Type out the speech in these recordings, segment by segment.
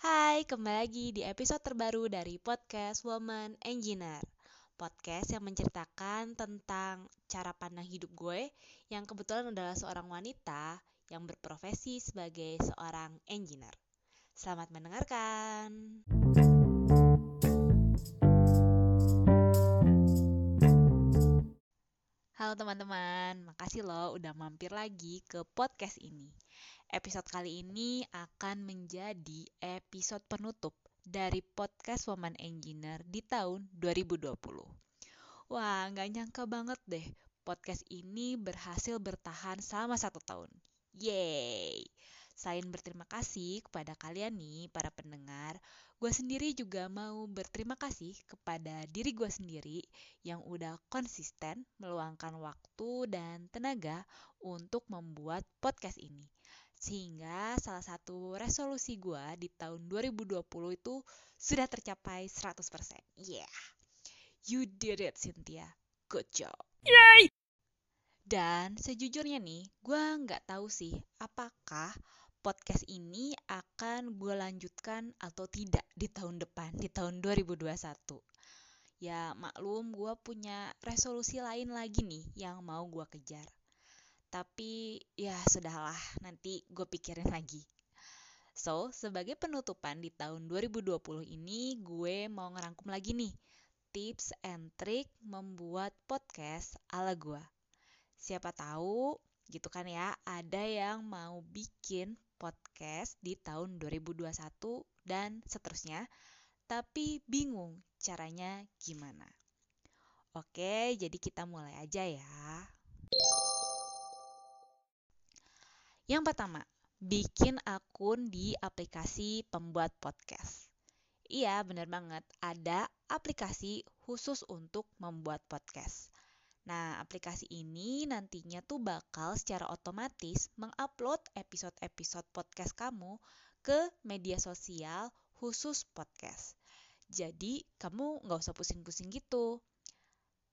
Hai, kembali lagi di episode terbaru dari podcast Woman Engineer. Podcast yang menceritakan tentang cara pandang hidup gue yang kebetulan adalah seorang wanita yang berprofesi sebagai seorang engineer. Selamat mendengarkan. Halo teman-teman, makasih loh udah mampir lagi ke podcast ini. Episode kali ini akan menjadi episode penutup dari podcast Woman Engineer di tahun 2020. Wah, nggak nyangka banget deh podcast ini berhasil bertahan selama satu tahun. Yeay! Selain berterima kasih kepada kalian nih, para pendengar, gue sendiri juga mau berterima kasih kepada diri gue sendiri yang udah konsisten meluangkan waktu dan tenaga untuk membuat podcast ini. Sehingga salah satu resolusi gue di tahun 2020 itu sudah tercapai 100%. Yeah, you did it Cynthia. Good job. Yay! Dan sejujurnya nih, gue nggak tahu sih apakah podcast ini akan gue lanjutkan atau tidak di tahun depan, di tahun 2021. Ya maklum gue punya resolusi lain lagi nih yang mau gue kejar. Tapi ya sudahlah, nanti gue pikirin lagi. So, sebagai penutupan di tahun 2020 ini, gue mau ngerangkum lagi nih tips and trick membuat podcast ala gue. Siapa tahu gitu kan ya, ada yang mau bikin podcast di tahun 2021 dan seterusnya, tapi bingung caranya gimana. Oke, jadi kita mulai aja ya. Yang pertama, bikin akun di aplikasi pembuat podcast. Iya, bener banget. Ada aplikasi khusus untuk membuat podcast. Nah, aplikasi ini nantinya tuh bakal secara otomatis mengupload episode-episode podcast kamu ke media sosial khusus podcast. Jadi, kamu nggak usah pusing-pusing gitu.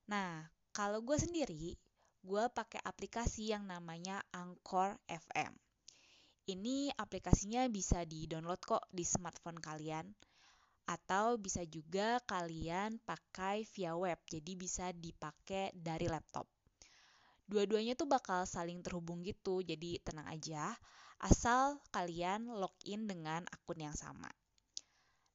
Nah, kalau gue sendiri, gue pakai aplikasi yang namanya Anchor FM. Ini aplikasinya bisa di-download kok di smartphone kalian atau bisa juga kalian pakai via web, jadi bisa dipakai dari laptop. Dua-duanya tuh bakal saling terhubung gitu, jadi tenang aja, asal kalian login dengan akun yang sama.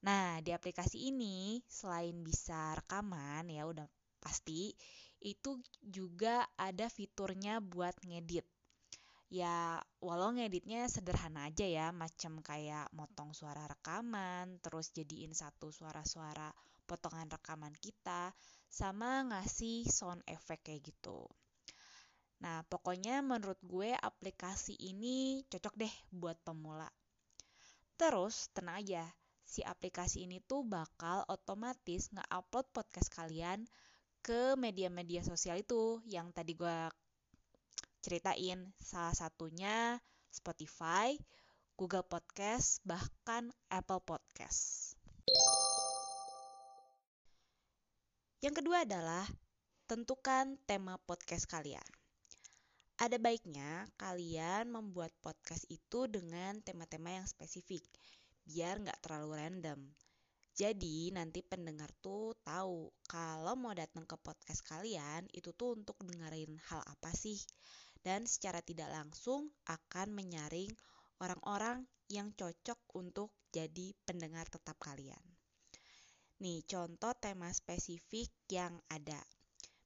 Nah, di aplikasi ini selain bisa rekaman ya udah pasti, itu juga ada fiturnya buat ngedit. Ya walau ngeditnya sederhana aja ya macam kayak motong suara rekaman terus jadiin satu suara-suara potongan rekaman kita sama ngasih sound effect kayak gitu. Nah pokoknya menurut gue aplikasi ini cocok deh buat pemula. Terus tenang aja si aplikasi ini tuh bakal otomatis nge-upload podcast kalian ke media-media sosial itu yang tadi gue ceritain salah satunya Spotify, Google Podcast, bahkan Apple Podcast. Yang kedua adalah tentukan tema podcast kalian. Ada baiknya kalian membuat podcast itu dengan tema-tema yang spesifik, biar nggak terlalu random. Jadi nanti pendengar tuh tahu kalau mau datang ke podcast kalian itu tuh untuk dengerin hal apa sih dan secara tidak langsung akan menyaring orang-orang yang cocok untuk jadi pendengar tetap kalian. Nih, contoh tema spesifik yang ada.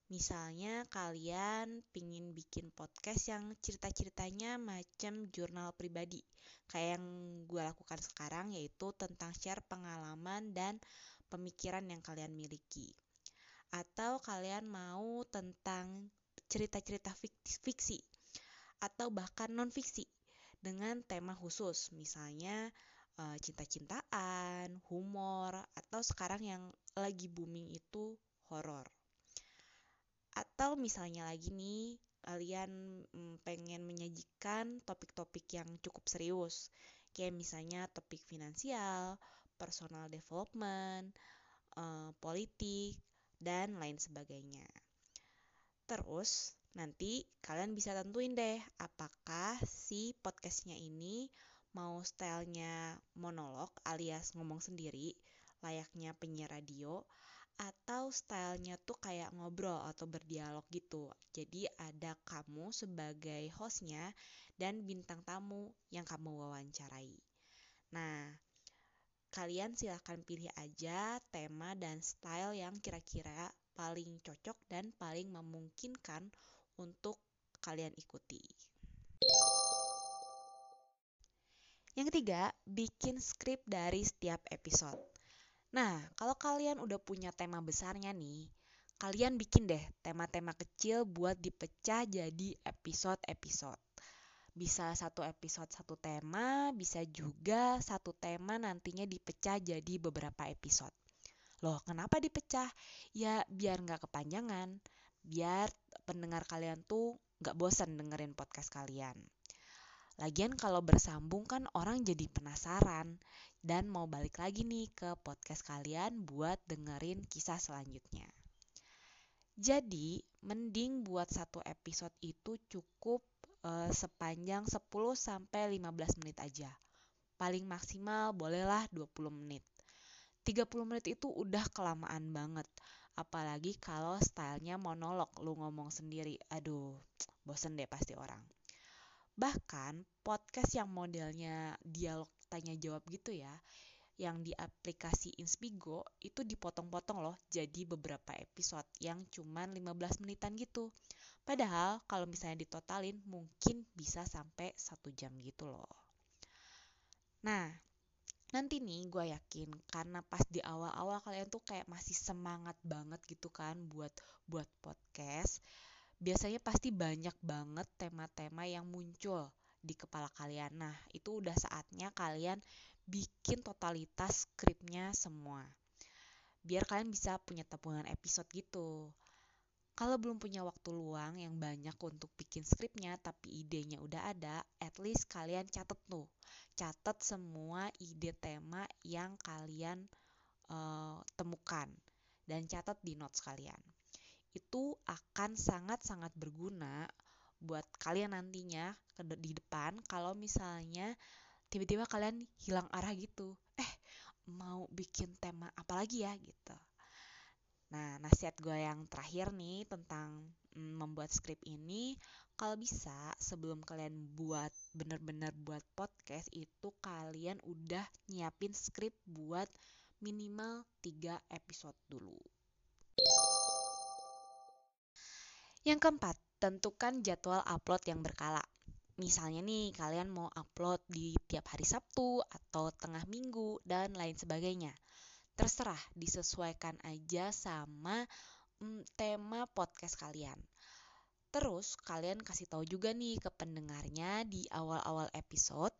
Misalnya kalian pingin bikin podcast yang cerita-ceritanya macam jurnal pribadi. Kayak yang gue lakukan sekarang yaitu tentang share pengalaman dan pemikiran yang kalian miliki. Atau kalian mau tentang cerita-cerita fiksi atau bahkan non-fiksi dengan tema khusus, misalnya uh, cinta-cintaan, humor, atau sekarang yang lagi booming itu horor. Atau misalnya lagi nih, kalian mm, pengen menyajikan topik-topik yang cukup serius, kayak misalnya topik finansial, personal development, uh, politik, dan lain sebagainya. Terus nanti kalian bisa tentuin deh apakah si podcastnya ini mau stylenya monolog alias ngomong sendiri, layaknya penyiar radio, atau stylenya tuh kayak ngobrol atau berdialog gitu. Jadi ada kamu sebagai hostnya dan bintang tamu yang kamu wawancarai. Nah, kalian silahkan pilih aja tema dan style yang kira-kira paling cocok dan paling memungkinkan untuk kalian ikuti. Yang ketiga, bikin skrip dari setiap episode. Nah, kalau kalian udah punya tema besarnya nih, kalian bikin deh tema-tema kecil buat dipecah jadi episode-episode. Bisa satu episode satu tema, bisa juga satu tema nantinya dipecah jadi beberapa episode. Loh, kenapa dipecah? Ya, biar nggak kepanjangan. Biar pendengar kalian tuh nggak bosan dengerin podcast kalian. Lagian kalau bersambung kan orang jadi penasaran dan mau balik lagi nih ke podcast kalian buat dengerin kisah selanjutnya. Jadi, mending buat satu episode itu cukup uh, sepanjang 10 sampai 15 menit aja. Paling maksimal bolehlah 20 menit. 30 menit itu udah kelamaan banget. Apalagi kalau stylenya monolog, lu ngomong sendiri. Aduh, bosen deh pasti orang. Bahkan podcast yang modelnya dialog tanya jawab gitu ya, yang di aplikasi Inspigo itu dipotong-potong loh jadi beberapa episode yang cuman 15 menitan gitu. Padahal kalau misalnya ditotalin mungkin bisa sampai satu jam gitu loh. Nah, nanti nih gue yakin karena pas di awal-awal kalian tuh kayak masih semangat banget gitu kan buat buat podcast biasanya pasti banyak banget tema-tema yang muncul di kepala kalian. Nah, itu udah saatnya kalian bikin totalitas skripnya semua. Biar kalian bisa punya tabungan episode gitu. Kalau belum punya waktu luang yang banyak untuk bikin skripnya tapi idenya udah ada, at least kalian catet tuh. Catet semua ide tema yang kalian uh, temukan dan catat di notes kalian itu akan sangat-sangat berguna buat kalian nantinya di depan kalau misalnya tiba-tiba kalian hilang arah gitu. Eh, mau bikin tema apa lagi ya gitu. Nah, nasihat gue yang terakhir nih tentang mm, membuat skrip ini, kalau bisa sebelum kalian buat bener-bener buat podcast itu kalian udah nyiapin skrip buat minimal 3 episode dulu. Yang keempat, tentukan jadwal upload yang berkala. Misalnya nih, kalian mau upload di tiap hari Sabtu atau tengah minggu dan lain sebagainya. Terserah, disesuaikan aja sama mm, tema podcast kalian. Terus kalian kasih tahu juga nih ke pendengarnya di awal-awal episode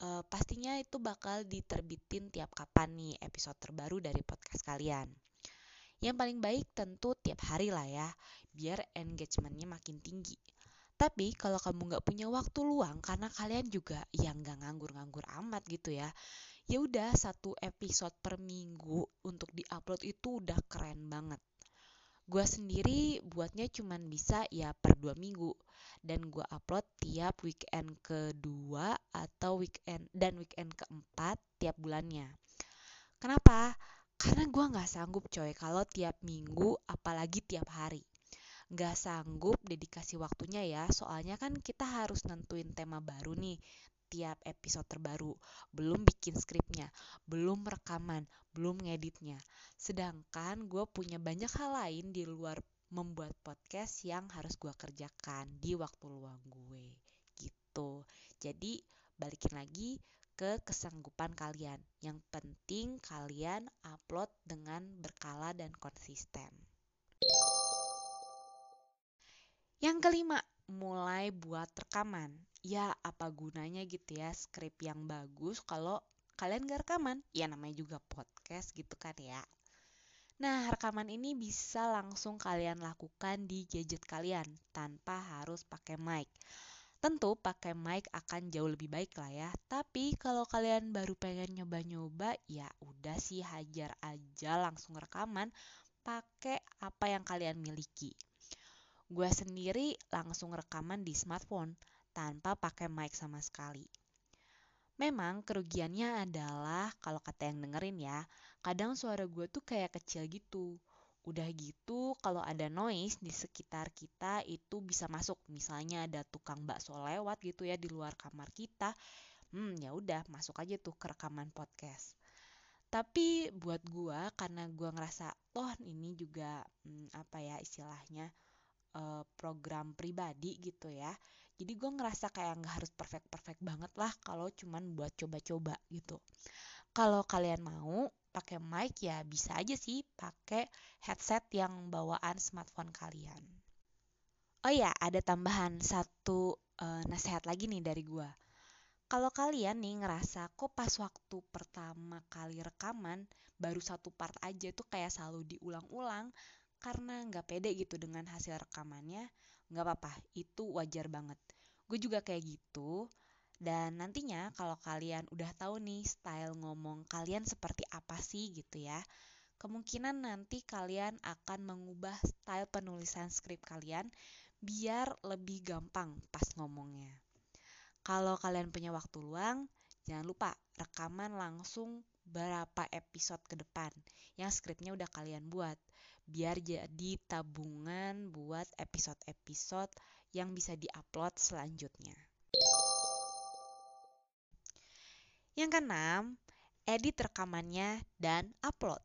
uh, pastinya itu bakal diterbitin tiap kapan nih episode terbaru dari podcast kalian. Yang paling baik tentu tiap hari lah ya, biar engagementnya makin tinggi. Tapi kalau kamu nggak punya waktu luang karena kalian juga yang nggak nganggur-nganggur amat gitu ya, ya udah satu episode per minggu untuk diupload itu udah keren banget. Gue sendiri buatnya cuman bisa ya per dua minggu dan gue upload tiap weekend kedua atau weekend dan weekend keempat tiap bulannya. Kenapa? Karena gue gak sanggup coy kalau tiap minggu apalagi tiap hari. Gak sanggup dedikasi waktunya ya, soalnya kan kita harus nentuin tema baru nih tiap episode terbaru. Belum bikin skripnya, belum rekaman, belum ngeditnya. Sedangkan gue punya banyak hal lain di luar membuat podcast yang harus gue kerjakan di waktu luang gue gitu. Jadi balikin lagi ke kesanggupan kalian. Yang penting kalian upload dengan berkala dan konsisten. Yang kelima, mulai buat rekaman. Ya, apa gunanya gitu ya skrip yang bagus kalau kalian gak rekaman? Ya namanya juga podcast gitu kan ya. Nah, rekaman ini bisa langsung kalian lakukan di gadget kalian tanpa harus pakai mic. Tentu pakai mic akan jauh lebih baik lah ya. Tapi kalau kalian baru pengen nyoba-nyoba, ya udah sih hajar aja langsung rekaman pakai apa yang kalian miliki. Gue sendiri langsung rekaman di smartphone tanpa pakai mic sama sekali. Memang kerugiannya adalah kalau kata yang dengerin ya, kadang suara gue tuh kayak kecil gitu. Udah gitu kalau ada noise di sekitar kita itu bisa masuk. Misalnya ada tukang bakso lewat gitu ya di luar kamar kita. Hmm, ya udah masuk aja tuh ke rekaman podcast. Tapi buat gue karena gue ngerasa toh ini juga hmm, apa ya istilahnya uh, program pribadi gitu ya jadi gue ngerasa kayak nggak harus perfect perfect banget lah kalau cuman buat coba-coba gitu kalau kalian mau pakai mic ya bisa aja sih pakai headset yang bawaan smartphone kalian. Oh ya ada tambahan satu uh, nasihat lagi nih dari gue kalau kalian nih ngerasa kok pas waktu pertama kali rekaman baru satu part aja tuh kayak selalu diulang-ulang karena nggak pede gitu dengan hasil rekamannya nggak apa-apa itu wajar banget. Gue juga kayak gitu dan nantinya kalau kalian udah tahu nih style ngomong kalian seperti apa sih gitu ya kemungkinan nanti kalian akan mengubah style penulisan skrip kalian biar lebih gampang pas ngomongnya kalau kalian punya waktu luang jangan lupa rekaman langsung berapa episode ke depan yang skripnya udah kalian buat biar jadi tabungan buat episode-episode yang bisa diupload selanjutnya. Yang keenam, edit rekamannya dan upload.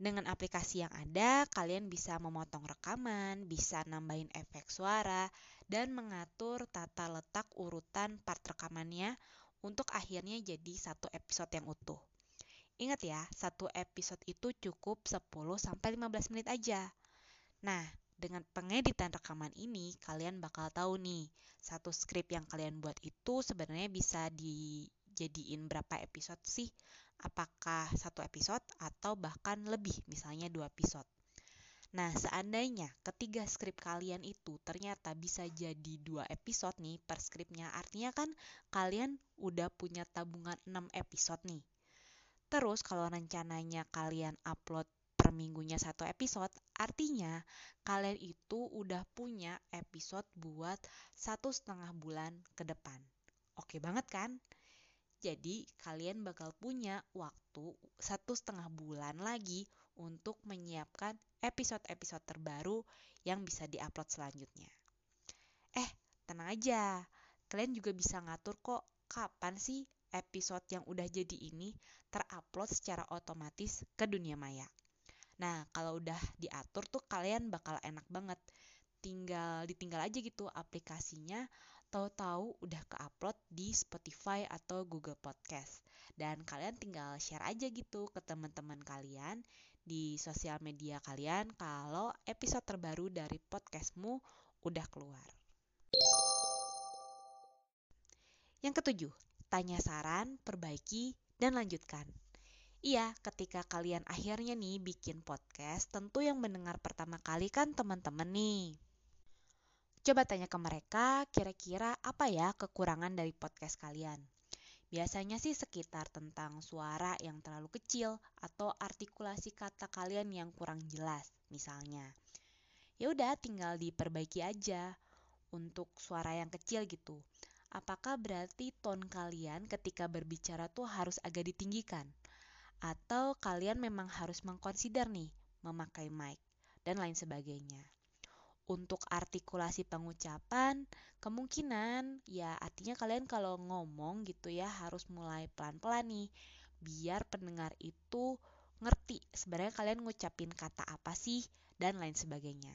Dengan aplikasi yang ada, kalian bisa memotong rekaman, bisa nambahin efek suara, dan mengatur tata letak urutan part rekamannya untuk akhirnya jadi satu episode yang utuh. Ingat ya, satu episode itu cukup 10-15 menit aja. Nah, dengan pengeditan rekaman ini, kalian bakal tahu nih, satu skrip yang kalian buat itu sebenarnya bisa dijadiin berapa episode sih? Apakah satu episode atau bahkan lebih, misalnya dua episode. Nah, seandainya ketiga skrip kalian itu ternyata bisa jadi dua episode nih per skripnya, artinya kan kalian udah punya tabungan 6 episode nih. Terus kalau rencananya kalian upload per minggunya satu episode, artinya kalian itu udah punya episode buat satu setengah bulan ke depan. Oke banget kan? Jadi kalian bakal punya waktu satu setengah bulan lagi untuk menyiapkan episode-episode terbaru yang bisa diupload selanjutnya. Eh, tenang aja. Kalian juga bisa ngatur kok kapan sih episode yang udah jadi ini terupload secara otomatis ke dunia maya. Nah, kalau udah diatur tuh kalian bakal enak banget. Tinggal ditinggal aja gitu aplikasinya, tahu-tahu udah ke-upload di Spotify atau Google Podcast. Dan kalian tinggal share aja gitu ke teman-teman kalian di sosial media kalian kalau episode terbaru dari podcastmu udah keluar. Yang ketujuh, tanya saran, perbaiki, dan lanjutkan. Iya, ketika kalian akhirnya nih bikin podcast, tentu yang mendengar pertama kali kan teman-teman nih. Coba tanya ke mereka, kira-kira apa ya kekurangan dari podcast kalian? Biasanya sih sekitar tentang suara yang terlalu kecil atau artikulasi kata kalian yang kurang jelas, misalnya. Ya udah, tinggal diperbaiki aja untuk suara yang kecil gitu apakah berarti tone kalian ketika berbicara tuh harus agak ditinggikan? Atau kalian memang harus mengconsider nih memakai mic dan lain sebagainya. Untuk artikulasi pengucapan, kemungkinan ya artinya kalian kalau ngomong gitu ya harus mulai pelan-pelan nih biar pendengar itu ngerti sebenarnya kalian ngucapin kata apa sih dan lain sebagainya.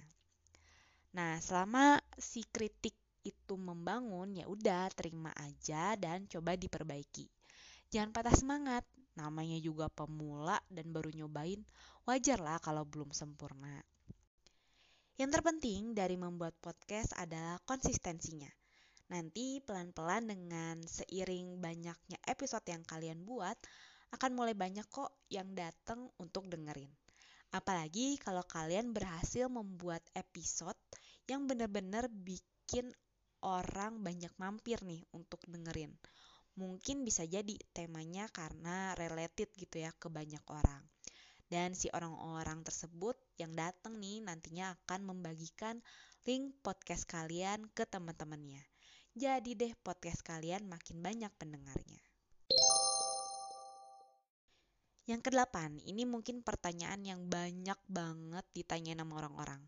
Nah, selama si kritik itu membangun, ya udah terima aja dan coba diperbaiki. Jangan patah semangat, namanya juga pemula dan baru nyobain, wajar lah kalau belum sempurna. Yang terpenting dari membuat podcast adalah konsistensinya. Nanti pelan-pelan dengan seiring banyaknya episode yang kalian buat, akan mulai banyak kok yang datang untuk dengerin. Apalagi kalau kalian berhasil membuat episode yang benar-benar bikin orang banyak mampir nih untuk dengerin. Mungkin bisa jadi temanya karena related gitu ya ke banyak orang. Dan si orang-orang tersebut yang datang nih nantinya akan membagikan link podcast kalian ke teman-temannya. Jadi deh podcast kalian makin banyak pendengarnya. Yang kedelapan, ini mungkin pertanyaan yang banyak banget ditanya sama orang-orang.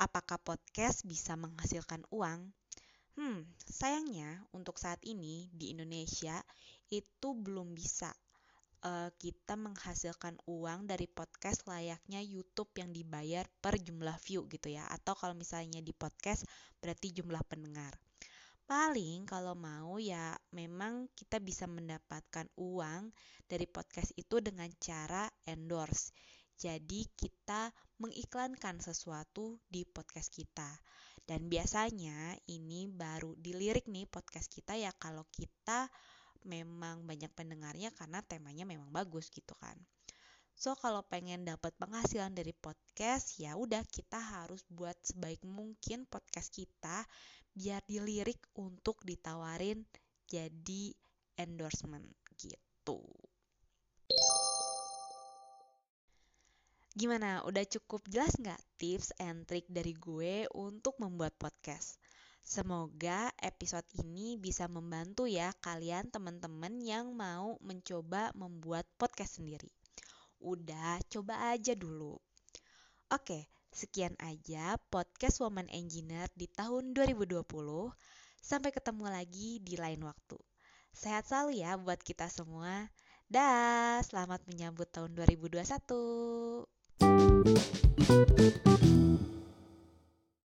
Apakah podcast bisa menghasilkan uang? Hmm, sayangnya untuk saat ini di Indonesia itu belum bisa uh, kita menghasilkan uang dari podcast layaknya YouTube yang dibayar per jumlah view gitu ya. Atau kalau misalnya di podcast berarti jumlah pendengar. Paling kalau mau ya memang kita bisa mendapatkan uang dari podcast itu dengan cara endorse. Jadi kita mengiklankan sesuatu di podcast kita. Dan biasanya ini baru dilirik nih podcast kita ya kalau kita memang banyak pendengarnya karena temanya memang bagus gitu kan. So kalau pengen dapat penghasilan dari podcast ya udah kita harus buat sebaik mungkin podcast kita biar dilirik untuk ditawarin jadi endorsement gitu. Gimana? Udah cukup jelas nggak tips and trick dari gue untuk membuat podcast? Semoga episode ini bisa membantu ya kalian teman-teman yang mau mencoba membuat podcast sendiri. Udah, coba aja dulu. Oke, sekian aja podcast Woman Engineer di tahun 2020. Sampai ketemu lagi di lain waktu. Sehat selalu ya buat kita semua. Dah, selamat menyambut tahun 2021.